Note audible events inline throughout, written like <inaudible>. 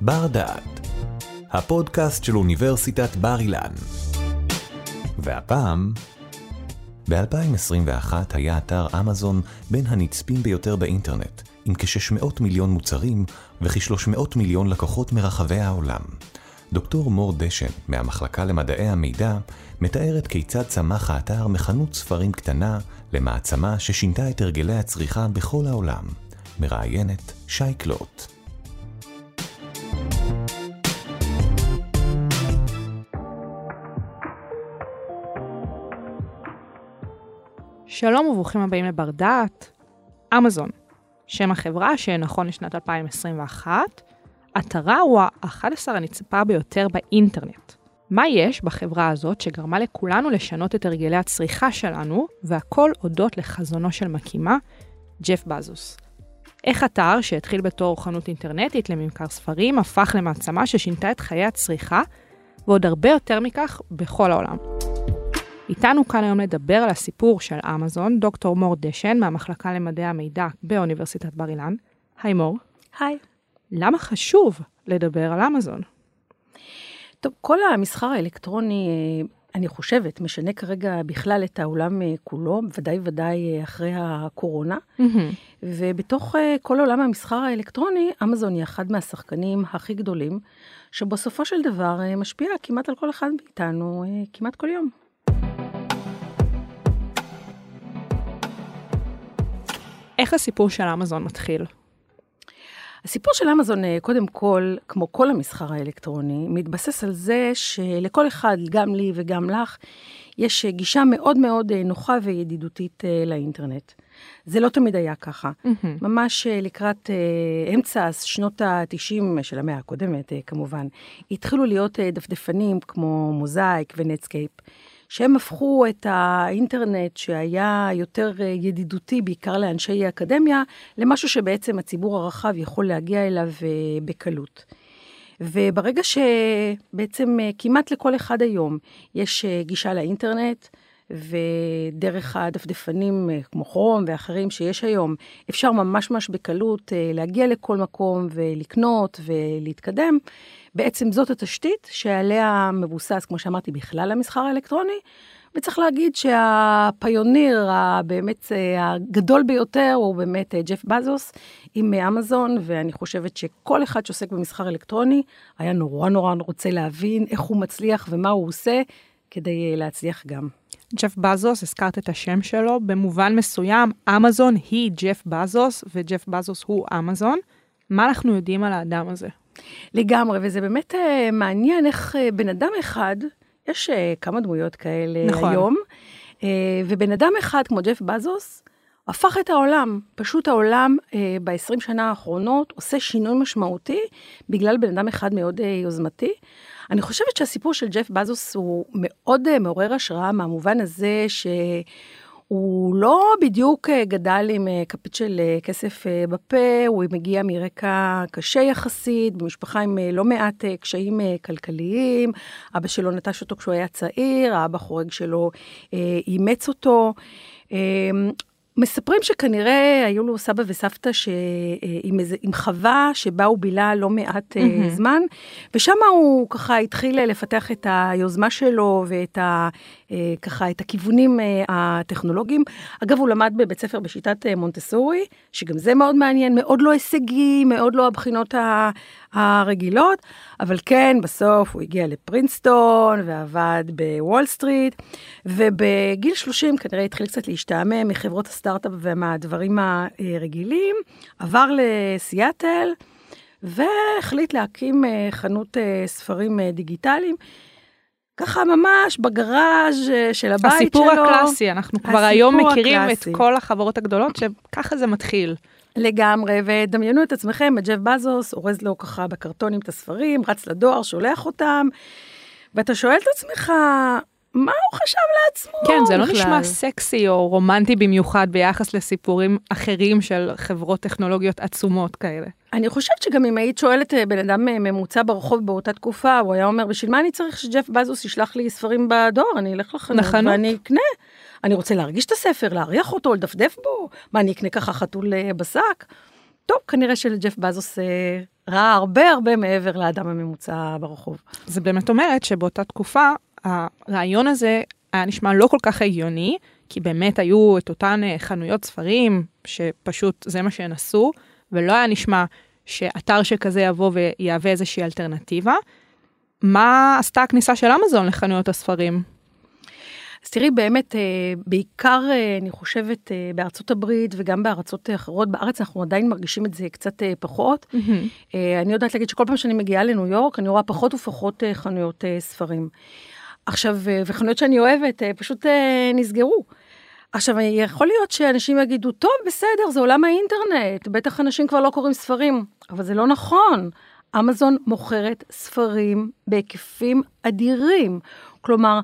בר דעת, הפודקאסט של אוניברסיטת בר אילן. והפעם, ב-2021 היה אתר אמזון בין הנצפים ביותר באינטרנט, עם כ-600 מיליון מוצרים וכ-300 מיליון לקוחות מרחבי העולם. דוקטור מור דשן, מהמחלקה למדעי המידע, מתארת כיצד צמח האתר מחנות ספרים קטנה למעצמה ששינתה את הרגלי הצריכה בכל העולם. מראיינת שי קלוט. שלום וברוכים הבאים לבר דעת. אמזון, שם החברה שנכון לשנת 2021, אתרה הוא ה-11 הנצפה ביותר באינטרנט. מה יש בחברה הזאת שגרמה לכולנו לשנות את הרגלי הצריכה שלנו, והכל הודות לחזונו של מקימה, ג'ף בזוס. איך אתר שהתחיל בתור חנות אינטרנטית לממכר ספרים, הפך למעצמה ששינתה את חיי הצריכה, ועוד הרבה יותר מכך בכל העולם. איתנו כאן היום לדבר על הסיפור של אמזון, דוקטור מור דשן מהמחלקה למדעי המידע באוניברסיטת בר אילן. היי מור. היי. למה חשוב לדבר על אמזון? טוב, כל המסחר האלקטרוני, אה, אני חושבת, משנה כרגע בכלל את העולם אה, כולו, ודאי ודאי אה, אחרי הקורונה. Mm-hmm. ובתוך כל עולם המסחר האלקטרוני, אמזון היא אחד מהשחקנים הכי גדולים, שבסופו של דבר משפיע כמעט על כל אחד מאיתנו, כמעט כל יום. איך הסיפור של אמזון מתחיל? הסיפור של אמזון, אה, קודם כל, כמו כל המסחר האלקטרוני, מתבסס על זה שלכל אחד, גם לי וגם לך, יש אה, גישה מאוד מאוד אה, נוחה וידידותית לאינטרנט. זה לא תמיד היה ככה. Mm-hmm. ממש לקראת אמצע שנות ה-90 של המאה הקודמת, כמובן, התחילו להיות דפדפנים כמו מוזאיק ונטסקייפ. שהם הפכו את האינטרנט, שהיה יותר אה, ידידותי, בעיקר לאנשי אקדמיה, למשהו שבעצם הציבור הרחב יכול להגיע אליו אה, בקלות. וברגע שבעצם אה, כמעט לכל אחד היום יש גישה לאינטרנט, ודרך הדפדפנים כמו כרום ואחרים שיש היום, אפשר ממש ממש בקלות להגיע לכל מקום ולקנות ולהתקדם. בעצם זאת התשתית שעליה מבוסס, כמו שאמרתי, בכלל המסחר האלקטרוני, וצריך להגיד שהפיוניר הבאמת אה, הגדול ביותר הוא באמת אה, ג'ף בזוס עם אה, אמזון, ואני חושבת שכל אחד שעוסק במסחר אלקטרוני היה נורא נורא רוצה להבין איך הוא מצליח ומה הוא עושה כדי להצליח גם. ג'ף בזוס, הזכרת את השם שלו, במובן מסוים, אמזון היא ג'ף בזוס וג'ף בזוס הוא אמזון. מה אנחנו יודעים על האדם הזה? לגמרי, וזה באמת uh, מעניין איך uh, בן אדם אחד, יש uh, כמה דמויות כאלה נכון. היום, ובן אדם אחד כמו ג'ף בזוס, הפך את העולם. פשוט העולם uh, ב-20 שנה האחרונות עושה שינוי משמעותי בגלל בן אדם אחד מאוד uh, יוזמתי. אני חושבת שהסיפור של ג'ף בזוס הוא מאוד uh, מעורר השראה מהמובן הזה ש... הוא לא בדיוק אה, גדל עם אה, כפית של אה, כסף בפה, הוא מגיע מרקע קשה יחסית, במשפחה עם לא מעט קשיים כלכליים. אבא שלו נטש אותו כשהוא היה צעיר, האבא חורג שלו אימץ אותו. מספרים שכנראה היו לו סבא וסבתא ש... עם, איזה, עם חווה שבה הוא בילה לא מעט mm-hmm. זמן, ושם הוא ככה התחיל לפתח את היוזמה שלו ואת ה... אה, ככה את הכיוונים אה, הטכנולוגיים. אגב, הוא למד בבית ספר בשיטת אה, מונטסורי, שגם זה מאוד מעניין, מאוד לא הישגי, מאוד לא הבחינות הרגילות, אבל כן, בסוף הוא הגיע לפרינסטון ועבד בוול סטריט, ובגיל 30 כנראה התחיל קצת להשתעמם מחברות הסטארט-אפ ומהדברים הרגילים, עבר לסיאטל. והחליט להקים חנות ספרים דיגיטליים. ככה ממש בגראז' אה, של הבית הסיפור שלו. הסיפור הקלאסי, אנחנו כבר היום מכירים הקלאסי. את כל החברות הגדולות, שככה זה מתחיל. לגמרי, ודמיינו את עצמכם, את ג'ף בזוס, אורז לו ככה בקרטונים את הספרים, רץ לדואר, שולח אותם, ואתה שואל את עצמך, מה הוא חשב לעצמו כן, זה לא בכלל. נשמע סקסי או רומנטי במיוחד ביחס לסיפורים אחרים של חברות טכנולוגיות עצומות כאלה. אני חושבת שגם אם היית שואלת אה, בן אדם אה, ממוצע ברחוב באותה תקופה, הוא היה אומר, בשביל מה אני צריך שג'ף בזוס ישלח לי ספרים בדואר? אני אלך לחנות ואני אקנה. אני רוצה להרגיש את הספר, להריח אותו, לדפדף בו. מה, אני אקנה ככה חתול אה, בשק? טוב, כנראה שלג'ף בזוס אה, ראה הרבה הרבה מעבר לאדם הממוצע ברחוב. זה באמת אומרת שבאותה תקופה, הרעיון הזה היה נשמע לא כל כך הגיוני, כי באמת היו את אותן אה, חנויות ספרים, שפשוט זה מה שהן עשו, ולא היה נשמע שאתר שכזה יבוא ויהווה איזושהי אלטרנטיבה. מה עשתה הכניסה של אמזון לחנויות הספרים? אז תראי, באמת, אה, בעיקר, אה, אני חושבת, בארצות הברית וגם בארצות אחרות, בארץ אנחנו עדיין מרגישים את זה קצת פחות. Mm-hmm. אני יודעת להגיד שכל פעם שאני מגיעה לניו יורק, אני רואה פחות ופחות חנויות ספרים. עכשיו, וחנויות שאני אוהבת פשוט נסגרו. עכשיו, יכול להיות שאנשים יגידו, טוב, בסדר, זה עולם האינטרנט, בטח אנשים כבר לא קוראים ספרים, אבל זה לא נכון. אמזון מוכרת ספרים בהיקפים אדירים. כלומר,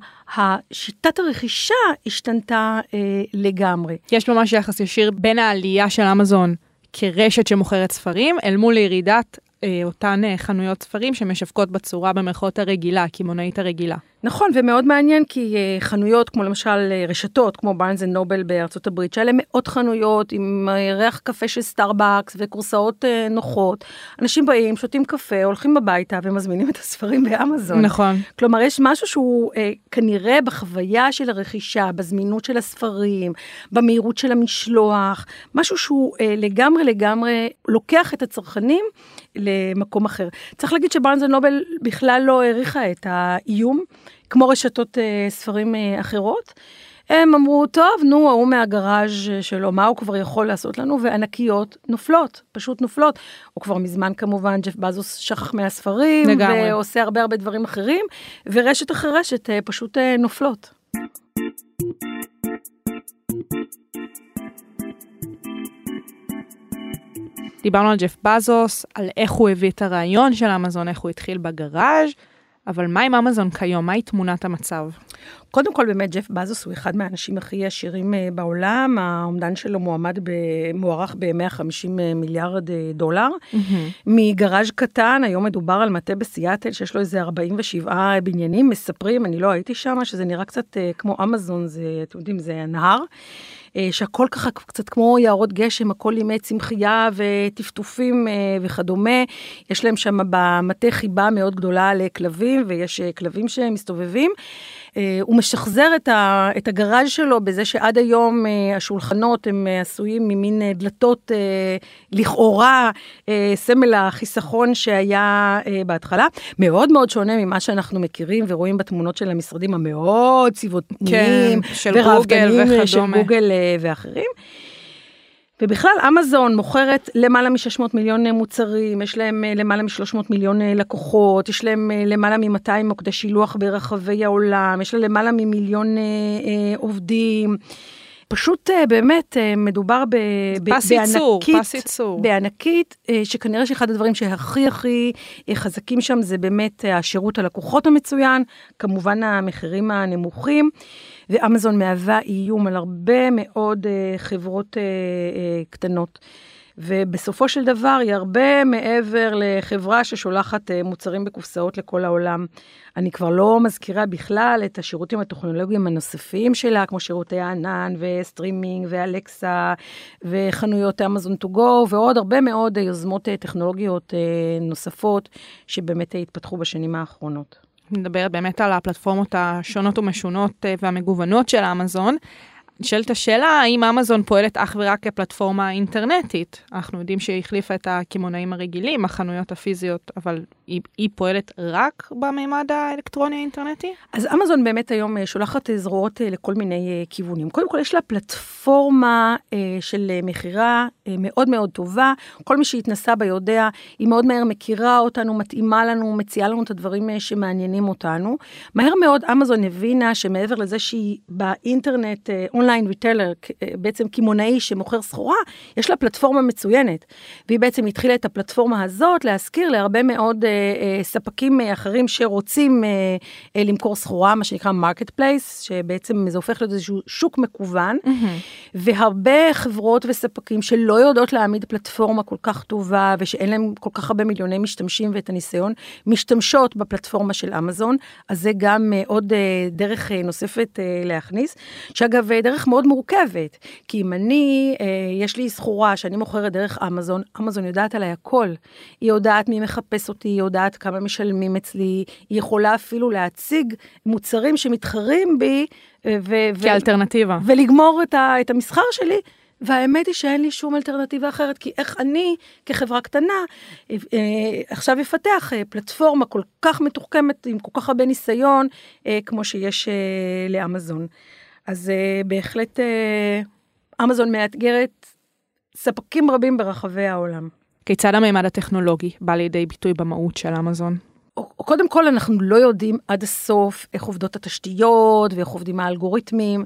שיטת הרכישה השתנתה אה, לגמרי. יש ממש יחס ישיר בין העלייה של אמזון כרשת שמוכרת ספרים, אל מול ירידת אה, אותן אה, חנויות ספרים שמשווקות בצורה במרכאות הרגילה, הקמעונאית הרגילה. נכון, ומאוד מעניין כי אה, חנויות כמו למשל אה, רשתות כמו אנד נובל בארצות הברית, שהיה להם מאות חנויות עם אה, ריח קפה של סטארבקס וכורסאות נוחות. אנשים באים, שותים קפה, הולכים הביתה ומזמינים את הספרים באמזון. נכון. כלומר, יש משהו שהוא כנראה בחוויה של הרכישה, בזמינות של הספרים, במהירות של המשלוח, משהו שהוא לגמרי לגמרי לוקח את הצרכנים למקום אחר. צריך להגיד שבארנס אנד נובל בכלל לא העריכה את האיום. כמו רשתות אה, ספרים אה, אחרות. הם אמרו, טוב, נו, ההוא מהגראז' שלו, מה הוא כבר יכול לעשות לנו? וענקיות נופלות, פשוט נופלות. הוא כבר מזמן כמובן, ג'ף בזוס שכח מהספרים, לגמרי. ועושה הרבה הרבה דברים אחרים, ורשת אחרי רשת אה, פשוט אה, נופלות. דיברנו על ג'ף בזוס, על איך הוא הביא את הרעיון של אמזון, איך הוא התחיל בגראז'. אבל מה עם אמזון כיום? מהי תמונת המצב? קודם כל, באמת, ג'ף בזוס הוא אחד מהאנשים הכי עשירים אה, בעולם. האומדן שלו מועמד, ב, מוערך ב-150 אה, מיליארד אה, דולר. Mm-hmm. מגראז' קטן, היום מדובר על מטה בסיאטל, שיש לו איזה 47 בניינים. מספרים, אני לא הייתי שם, שזה נראה קצת כמו אמזון, זה, אתם יודעים, זה נהר. שהכל ככה קצת כמו יערות גשם, הכל ימי צמחייה וטפטופים וכדומה. יש להם שם במטה חיבה מאוד גדולה לכלבים, ויש כלבים שמסתובבים. אה, הוא משחזר את, ה, את הגראז' שלו בזה שעד היום אה, השולחנות הם אה, עשויים ממין דלתות לכאורה סמל החיסכון שהיה בהתחלה. מאוד מאוד שונה ממה שאנחנו מכירים ורואים בתמונות של המשרדים המאוד צבעוניים, כן, של גוגל וכדומה. של גוגל ואחרים. ובכלל, אמזון מוכרת למעלה מ-600 מיליון מוצרים, יש להם אה, למעלה מ-300 מיליון אה, לקוחות, יש להם אה, למעלה מ-200 מוקדי שילוח ברחבי העולם, יש לה למעלה ממיליון עובדים. פשוט באמת מדובר ב, פס ייצור, פס ייצור. בענקית, שכנראה שאחד הדברים שהכי הכי חזקים שם זה באמת השירות הלקוחות המצוין, כמובן המחירים הנמוכים. ואמזון מהווה איום על הרבה מאוד uh, חברות uh, uh, קטנות. ובסופו של דבר היא הרבה מעבר לחברה ששולחת uh, מוצרים בקופסאות לכל העולם. אני כבר לא מזכירה בכלל את השירותים הטכנולוגיים הנוספים שלה, כמו שירותי הענן וסטרימינג ואלקסה וחנויות אמזון טו גו ועוד הרבה מאוד יוזמות טכנולוגיות נוספות שבאמת התפתחו בשנים האחרונות. מדברת באמת על הפלטפורמות השונות ומשונות אה, והמגוונות של אמזון. נשאלת השאלה, האם אמזון פועלת אך ורק כפלטפורמה אינטרנטית? אנחנו יודעים שהיא החליפה את הקמעונאים הרגילים, החנויות הפיזיות, אבל היא, היא פועלת רק במימד האלקטרוני האינטרנטי? אז אמזון באמת היום אה, שולחת אה, זרועות אה, לכל מיני כיוונים. קודם כל, יש לה פלטפורמה של מכירה מאוד מאוד טובה. כל מי שהתנסה בה יודע, היא מאוד מהר מכירה אותנו, מתאימה לנו, מציעה לנו את הדברים שמעניינים אותנו. מהר מאוד אמזון הבינה שמעבר לזה שהיא באינטרנט, online retailer, בעצם קמעונאי שמוכר סחורה, יש לה פלטפורמה מצוינת. והיא בעצם התחילה את הפלטפורמה הזאת להשכיר להרבה מאוד אה, ספקים אחרים שרוצים אה, אה, למכור סחורה, מה שנקרא marketplace, שבעצם זה הופך להיות איזשהו שוק מקוון, mm-hmm. והרבה חברות וספקים שלא יודעות להעמיד פלטפורמה כל כך טובה, ושאין להם כל כך הרבה מיליוני משתמשים ואת הניסיון, משתמשות בפלטפורמה של אמזון, אז זה גם עוד דרך נוספת להכניס. שאגב, דרך דרך מאוד מורכבת, כי אם אני, אה, יש לי סחורה שאני מוכרת דרך אמזון, אמזון יודעת עליי הכל. היא יודעת מי מחפש אותי, היא יודעת כמה משלמים אצלי, היא יכולה אפילו להציג מוצרים שמתחרים בי. אה, ו- כאלטרנטיבה. ו- ולגמור את, ה- את המסחר שלי. והאמת היא שאין לי שום אלטרנטיבה אחרת, כי איך אני, כחברה קטנה, אה, אה, עכשיו אפתח אה, פלטפורמה כל כך מתוחכמת, עם כל כך הרבה ניסיון, כמו שיש לאמזון. אז אה, בהחלט אה, אמזון מאתגרת ספקים רבים ברחבי העולם. כיצד המימד הטכנולוגי בא לידי ביטוי במהות של אמזון? קודם כל, אנחנו לא יודעים עד הסוף איך עובדות התשתיות ואיך עובדים האלגוריתמים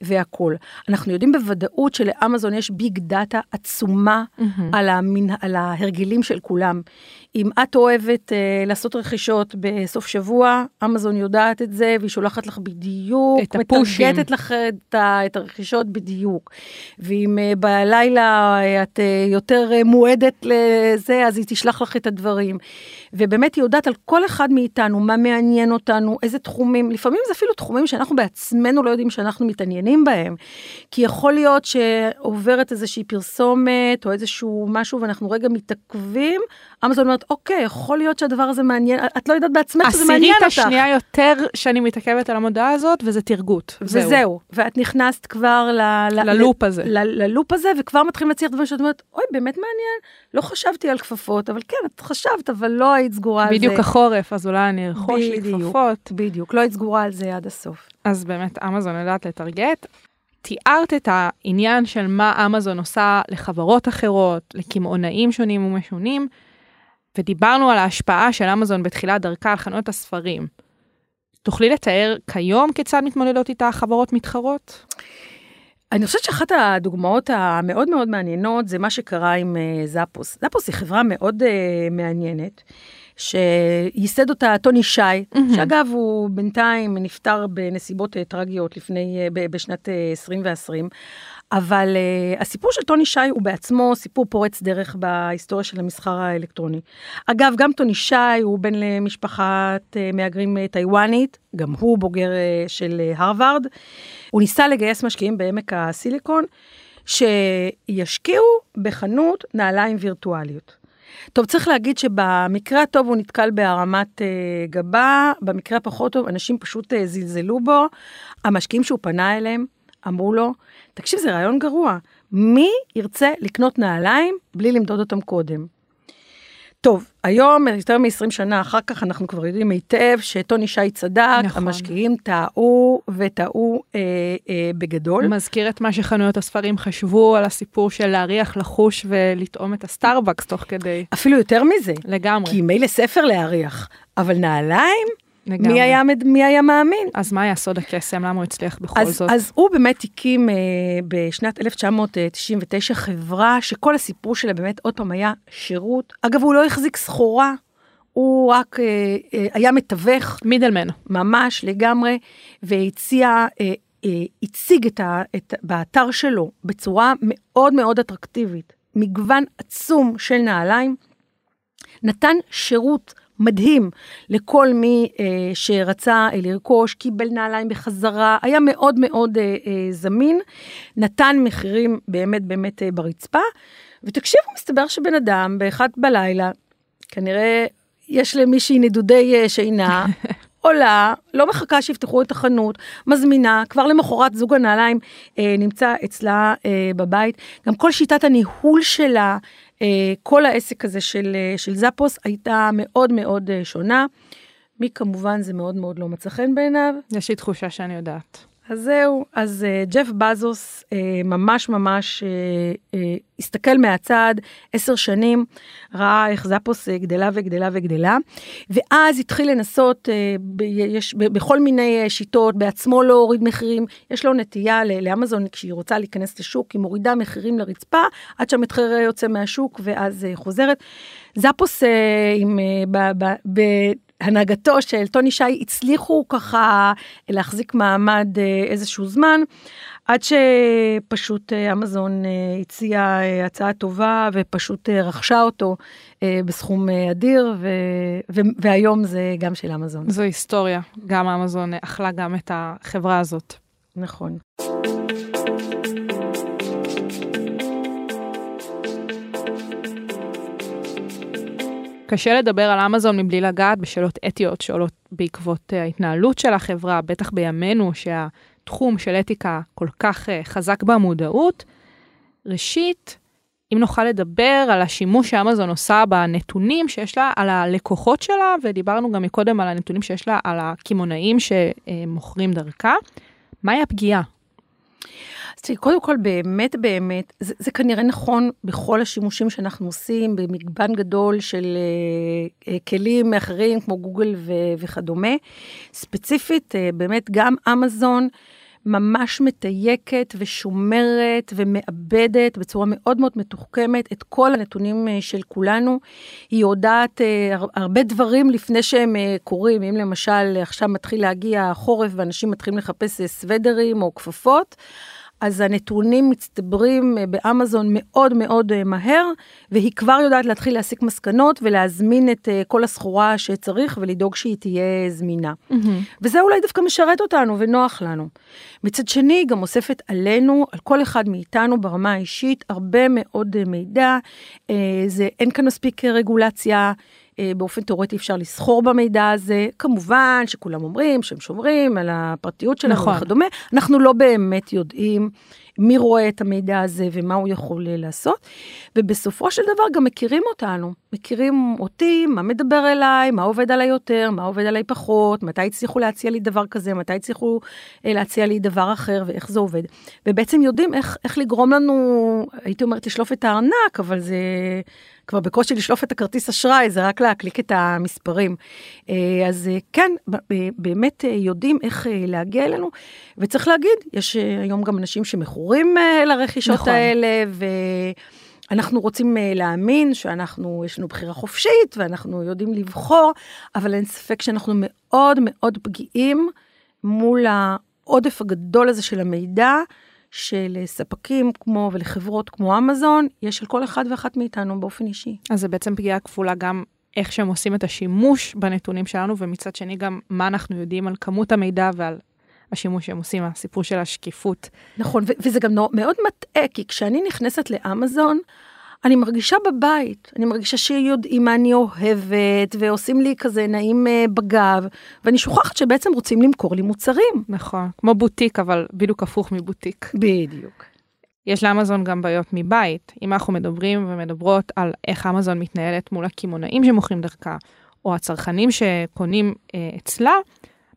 והכול. אנחנו יודעים בוודאות שלאמזון יש ביג דאטה עצומה mm-hmm. על, המין, על ההרגלים של כולם. אם את אוהבת אה, לעשות רכישות בסוף שבוע, אמזון יודעת את זה, והיא שולחת לך בדיוק, את הפושים. מטרגטת לך את, ה, את הרכישות בדיוק. ואם אה, בלילה אה, את אה, יותר אה, מועדת לזה, אז היא תשלח לך את הדברים. ובאמת היא יודעת על כל אחד מאיתנו, מה מעניין אותנו, איזה תחומים, לפעמים זה אפילו תחומים שאנחנו בעצמנו לא יודעים שאנחנו מתעניינים בהם. כי יכול להיות שעוברת איזושהי פרסומת או איזשהו משהו ואנחנו רגע מתעכבים, אמזון אומרת, אוקיי, יכול להיות שהדבר הזה מעניין, את לא יודעת בעצמך שזה מעניין אותך. עשירית השנייה יותר שאני מתעכבת על המודעה הזאת, וזה תרגות. וזהו. זהו. ואת נכנסת כבר ל, ללופ הזה. ל, ללופ הזה, וכבר מתחילים להצליח דברים שאת אומרת, אוי, באמת מעניין, לא חשבתי על כפפות, אבל כן, את חשבת, אבל לא היית סגורה על זה. בדיוק החורף, אז אולי אני ארכוש לי כפפות. בדיוק, לא היית סגורה על זה עד הסוף. אז באמת, אמזון יודעת לטרגט. תיארת את העניין של מה אמזון עושה לחברות אחרות, לקמעונאים שונים ומשונים, ודיברנו על ההשפעה של אמזון בתחילת דרכה על חנויות הספרים. תוכלי לתאר כיום כיצד מתמודדות איתה חברות מתחרות? אני חושבת שאחת הדוגמאות המאוד מאוד מעניינות זה מה שקרה עם uh, זאפוס. זאפוס היא חברה מאוד uh, מעניינת, שייסד אותה טוני שי, mm-hmm. שאגב הוא בינתיים נפטר בנסיבות uh, טרגיות לפני, uh, בשנת uh, 2020. אבל uh, הסיפור של טוני שי הוא בעצמו סיפור פורץ דרך בהיסטוריה של המסחר האלקטרוני. אגב, גם טוני שי הוא בן למשפחת uh, מהגרים uh, טיוואנית, גם הוא בוגר uh, של uh, הרווארד. הוא ניסה לגייס משקיעים בעמק הסיליקון, שישקיעו בחנות נעליים וירטואליות. טוב, צריך להגיד שבמקרה הטוב הוא נתקל בהרמת uh, גבה, במקרה הפחות טוב אנשים פשוט uh, זלזלו בו. המשקיעים שהוא פנה אליהם אמרו לו, תקשיב, זה רעיון גרוע. מי ירצה לקנות נעליים בלי למדוד אותם קודם? טוב, היום, יותר מ-20 שנה אחר כך, אנחנו כבר יודעים היטב שטוני שיי צדק, נכון. המשקיעים טעו וטעו אה, אה, בגדול. מזכיר את מה שחנויות הספרים חשבו על הסיפור של להריח, לחוש ולטעום את הסטארבקס תוך כדי. אפילו יותר מזה. לגמרי. כי מילא ספר להריח, אבל נעליים? מי היה, מי היה מאמין? אז מה היה סוד הקסם? למה הוא הצליח בכל אז, זאת? אז הוא באמת הקים אה, בשנת 1999 חברה שכל הסיפור שלה באמת עוד פעם היה שירות. אגב, הוא לא החזיק סחורה, הוא רק אה, אה, היה מתווך. מידלמן. ממש, לגמרי, והציע, אה, אה, הציג את ה, את, באתר שלו בצורה מאוד מאוד אטרקטיבית, מגוון עצום של נעליים, נתן שירות מדהים לכל מי אה, שרצה אה, לרכוש, קיבל נעליים בחזרה, היה מאוד מאוד אה, אה, זמין, נתן מחירים באמת באמת אה, ברצפה, ותקשיבו, מסתבר שבן אדם באחד בלילה, כנראה יש למישהי נדודי אה, שינה, <laughs> עולה, לא מחכה שיפתחו את החנות, מזמינה, כבר למחרת זוג הנעליים אה, נמצא אצלה אה, בבית. גם כל שיטת הניהול שלה, כל העסק הזה של, אה, של זאפוס הייתה מאוד מאוד אה, שונה. מי כמובן זה מאוד מאוד לא מצא חן בעיניו. יש לי תחושה שאני יודעת. אז זהו, אז ג'ף בזוס ממש ממש הסתכל מהצד עשר שנים, ראה איך זאפוס uh, גדלה וגדלה וגדלה, ואז התחיל לנסות uh, ב- יש, ב- בכל מיני uh, שיטות, בעצמו לא הוריד מחירים, יש לו נטייה לאמזון כשהיא רוצה להיכנס לשוק, היא מורידה מחירים לרצפה, עד שהמתחר יוצא מהשוק ואז uh, חוזרת. זאפוס uh, עם, uh, ב- ב- ב- הנהגתו של טוני שי הצליחו ככה להחזיק מעמד אה, איזשהו זמן, עד שפשוט אה, אמזון אה, הציעה הצעה טובה ופשוט רכשה אותו בסכום אדיר, ו- ו- והיום זה גם של אמזון. זו היסטוריה, גם אמזון אכלה גם את החברה הזאת. נכון. קשה לדבר על אמזון מבלי לגעת בשאלות אתיות שעולות בעקבות אה, ההתנהלות של החברה, בטח בימינו שהתחום של אתיקה כל כך אה, חזק במודעות. ראשית, אם נוכל לדבר על השימוש שאמזון עושה בנתונים שיש לה על הלקוחות שלה, ודיברנו גם מקודם על הנתונים שיש לה על הקמעונאים שמוכרים דרכה, מהי הפגיעה? אז תראי, קודם כל, באמת, באמת, זה, זה כנראה נכון בכל השימושים שאנחנו עושים, במגוון גדול של uh, כלים אחרים, כמו גוגל ו- וכדומה. ספציפית, uh, באמת, גם אמזון, ממש מתייקת ושומרת ומאבדת בצורה מאוד מאוד מתוחכמת את כל הנתונים של כולנו. היא יודעת הרבה דברים לפני שהם קורים. אם למשל עכשיו מתחיל להגיע החורף ואנשים מתחילים לחפש סוודרים או כפפות, אז הנתונים מצטברים אה, באמזון מאוד מאוד אה, מהר, והיא כבר יודעת להתחיל להסיק מסקנות ולהזמין את אה, כל הסחורה שצריך ולדאוג שהיא תהיה זמינה. Mm-hmm. וזה אולי דווקא משרת אותנו ונוח לנו. מצד שני, היא גם אוספת עלינו, על כל אחד מאיתנו ברמה האישית, הרבה מאוד מידע. זה, אין כאן מספיק רגולציה. אה, באופן תיאורטי אפשר לסחור במידע הזה. כמובן שכולם אומרים שהם שומרים על הפרטיות שלנו נכון. וכדומה, אנחנו לא באמת יודעים מי רואה את המידע הזה ומה הוא יכול לעשות. ובסופו של דבר גם מכירים אותנו, מכירים אותי, מה מדבר אליי, מה עובד עליי יותר, מה עובד עליי פחות, מתי הצליחו להציע לי דבר כזה, מתי הצליחו אה, להציע לי דבר אחר ואיך זה עובד. ובעצם יודעים איך, איך לגרום לנו, הייתי אומרת לשלוף את הארנק, אבל זה... כבר בקושי לשלוף את הכרטיס אשראי, זה רק להקליק את המספרים. אה, אז אה, כן, באמת אה, יודעים איך להגיע אלינו, וצריך להגיד, יש היום גם אנשים שמכורים לרכישות נכון. האלה, ו... אנחנו רוצים להאמין שאנחנו, יש לנו בחירה חופשית ואנחנו יודעים לבחור, אבל אין ספק שאנחנו מאוד מאוד פגיעים מול העודף הגדול הזה של המידע, שלספקים כמו ולחברות כמו אמזון, יש על כל אחד ואחת מאיתנו באופן אישי. אז זה בעצם פגיעה כפולה גם איך שהם עושים את השימוש בנתונים שלנו, ומצד שני גם מה אנחנו יודעים על כמות המידע ועל השימוש שהם עושים, הסיפור של השקיפות. נכון, וזה גם מאוד מטעה, כי כשאני נכנסת לאמזון, אני מרגישה בבית, אני מרגישה שיודעים מה אני אוהבת, ועושים לי כזה נעים uh, בגב, ואני שוכחת שבעצם רוצים למכור לי מוצרים. נכון, כמו בוטיק, אבל בדיוק הפוך מבוטיק. בדיוק. יש לאמזון גם בעיות מבית. אם אנחנו מדברים ומדברות על איך אמזון מתנהלת מול הקמעונאים שמוכרים דרכה, או הצרכנים שקונים אה, אצלה,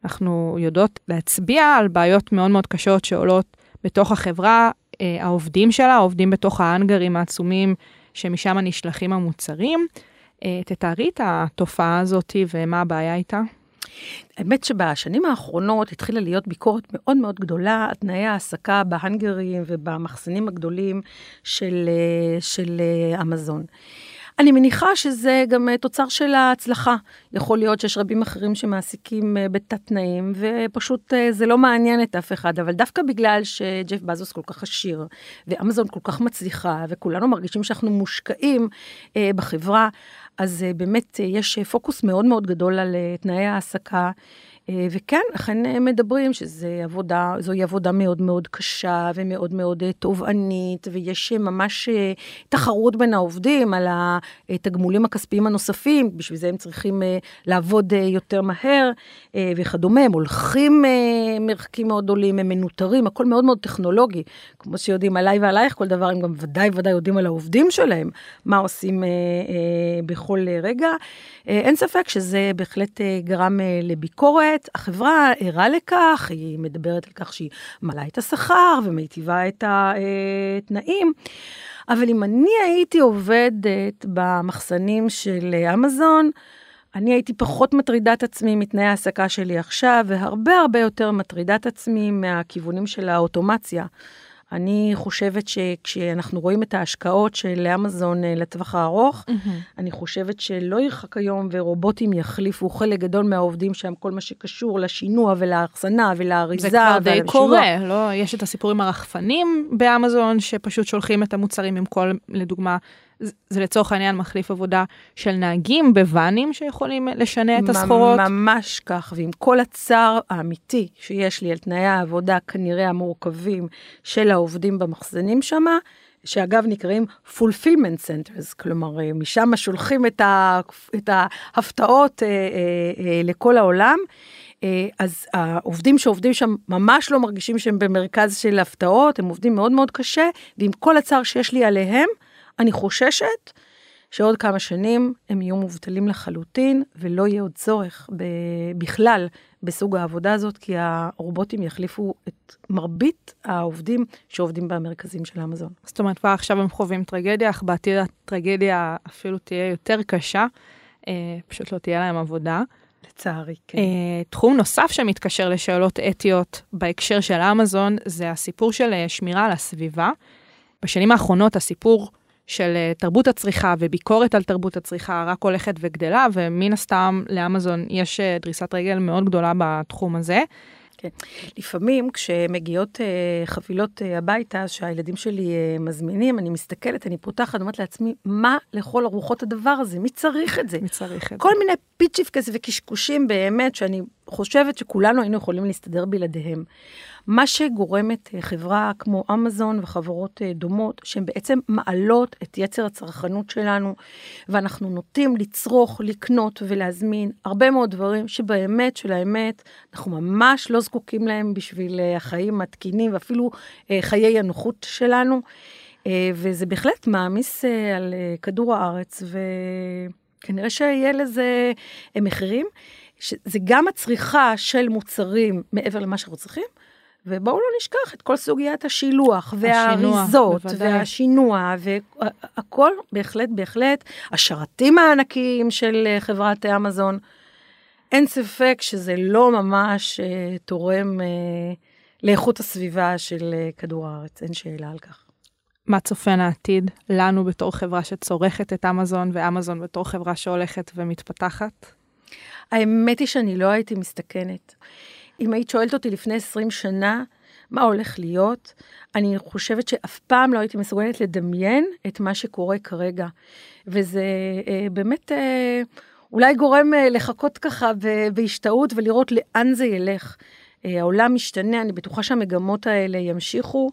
אנחנו יודעות להצביע על בעיות מאוד מאוד קשות שעולות בתוך החברה, אה, העובדים שלה, עובדים בתוך האנגרים העצומים שמשם נשלחים המוצרים. אה, תתארי את התופעה הזאת ומה הבעיה איתה. האמת שבשנים האחרונות התחילה להיות ביקורת מאוד מאוד גדולה על תנאי ההעסקה בהנגרים ובמחסנים הגדולים של, אה, של אמזון. אני מניחה שזה גם אה, תוצר של ההצלחה. יכול להיות שיש רבים אחרים שמעסיקים אה, בתת תנאים, ופשוט אה, זה לא מעניין את אף אחד, אבל דווקא בגלל שג'ף בזוס כל כך עשיר, ואמזון כל כך מצליחה, וכולנו מרגישים שאנחנו מושקעים בחברה, אז באמת יש פוקוס מאוד מאוד גדול על תנאי העסקה. אה, וכן, אכן אה, מדברים שזוהי עבודה, עבודה מאוד מאוד קשה ומאוד מאוד אה, תובענית, ויש ממש תחרות בין העובדים על התגמולים הכספיים הנוספים, בשביל זה הם צריכים לעבוד יותר מהר וכדומה, הם הולכים מרחקים מאוד גדולים, הם מנוטרים, הכל מאוד מאוד טכנולוגי. כמו שיודעים עליי ועלייך כל דבר, הם גם ודאי ודאי יודעים על העובדים שלהם, מה עושים בכל רגע. אין ספק שזה בהחלט גרם לביקורת. באמת החברה ערה לכך, היא מדברת על כך שהיא מעלה את השכר ומיטיבה את התנאים. אבל אם אני הייתי עובדת במחסנים של אמזון, אני הייתי פחות מטרידה את עצמי מתנאי ההעסקה שלי עכשיו, והרבה הרבה יותר מטרידה את עצמי מהכיוונים של האוטומציה. אני חושבת שכשאנחנו רואים את ההשקעות של אמזון אה, לטווח הארוך, mm-hmm. אני חושבת שלא ירחק היום ורובוטים יחליפו חלק גדול מהעובדים שם, כל מה שקשור לשינוע ולאחסנה ולאריזה. זה כבר די קורה, לא? יש את הסיפורים הרחפנים באמזון, שפשוט שולחים את המוצרים עם כל, לדוגמה, זה לצורך העניין מחליף עבודה של נהגים בוואנים שיכולים לשנע את הסחורות? ממש כך, ועם כל הצער האמיתי שיש לי על תנאי העבודה כנראה המורכבים של העובדים במחסנים שמה, שאגב נקראים fulfillment centers, כלומר אה, משם שולחים את, ה, את ההפתעות אה, אה, אה, לכל העולם. אה, אז העובדים שעובדים שם ממש לא מרגישים שהם במרכז של הפתעות, הם עובדים מאוד מאוד קשה, ועם כל הצער שיש לי עליהם, אני חוששת שעוד כמה שנים הם יהיו מובטלים לחלוטין, ולא יהיה עוד צורך בכלל בסוג העבודה הזאת, כי הרובוטים יחליפו את מרבית העובדים שעובדים במרכזים של אמזון. זאת אומרת, כבר עכשיו הם חווים טרגדיה, אך בעתיד הטרגדיה אפילו תהיה יותר קשה, אה, פשוט לא תהיה להם עבודה. לצערי, כן. Uh, תחום נוסף שמתקשר לשאלות אתיות בהקשר של אמזון, זה הסיפור של uh, שמירה על הסביבה. בשנים האחרונות הסיפור של uh, תרבות הצריכה וביקורת על תרבות הצריכה רק הולכת וגדלה, ומן הסתם לאמזון יש uh, דריסת רגל מאוד גדולה בתחום הזה. כן. לפעמים כשמגיעות uh, חבילות uh, הביתה שהילדים שלי uh, מזמינים, אני מסתכלת, אני פותחת, אומרת לעצמי, מה לכל הרוחות הדבר הזה? מי צריך את זה? מי צריך את זה? כל מיני פיצ'יפקס וקשקושים באמת, שאני חושבת שכולנו היינו יכולים להסתדר בלעדיהם. מה שגורמת אה, חברה כמו אמזון וחברות אה, דומות, שהן בעצם מעלות את יצר הצרכנות שלנו, ואנחנו נוטים לצרוך, לקנות ולהזמין הרבה מאוד דברים שבאמת, של האמת, אנחנו ממש לא זקוקים להם בשביל אה, החיים התקינים ואפילו חיי הנוחות שלנו. וזה בהחלט מעמיס על כדור הארץ, וכנראה שיהיה לזה מחירים. זה גם הצריכה של מוצרים מעבר למה שאנחנו צריכים, ובואו לא נשכח את כל סוגיית השילוח, והאריזות, והשינוע, והכל בהחלט, בהחלט, השרתים הענקיים של אה, חברת אמזון, אין ספק שזה לא ממש uh, תורם uh, לאיכות הסביבה של uh, כדור הארץ, אין שאלה על כך. מה צופן העתיד לנו בתור חברה שצורכת את אמזון, ואמזון בתור חברה שהולכת ומתפתחת? האמת היא שאני לא הייתי מסתכנת. אם היית שואלת אותי לפני 20 שנה, מה הולך להיות, אני חושבת שאף פעם לא הייתי מסוגלת לדמיין את מה שקורה כרגע. וזה אה, באמת אה, אולי גורם אה, לחכות ככה בהשתאות ולראות לאן זה ילך. אה, העולם משתנה, אני בטוחה שהמגמות האלה ימשיכו.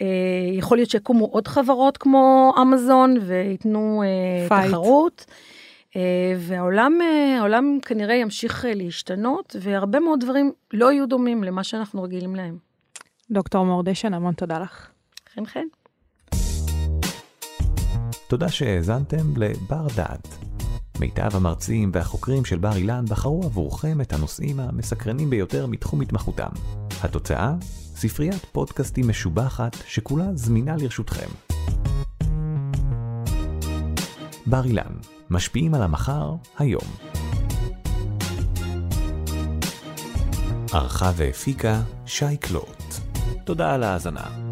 אה, יכול להיות שיקומו עוד חברות כמו אמזון וייתנו אה, תחרות. אה, והעולם העולם כנראה ימשיך להשתנות, והרבה מאוד דברים לא יהיו דומים למה שאנחנו רגילים להם. דוקטור מורדשן, המון תודה לך. חן חן. תודה שהאזנתם לבר דעת. מיטב המרצים והחוקרים של בר אילן בחרו עבורכם את הנושאים המסקרנים ביותר מתחום התמחותם. התוצאה? ספריית פודקאסטים משובחת שכולה זמינה לרשותכם. בר אילן, משפיעים על המחר, היום. ערכה והפיקה שי קלוט. תודה על ההאזנה.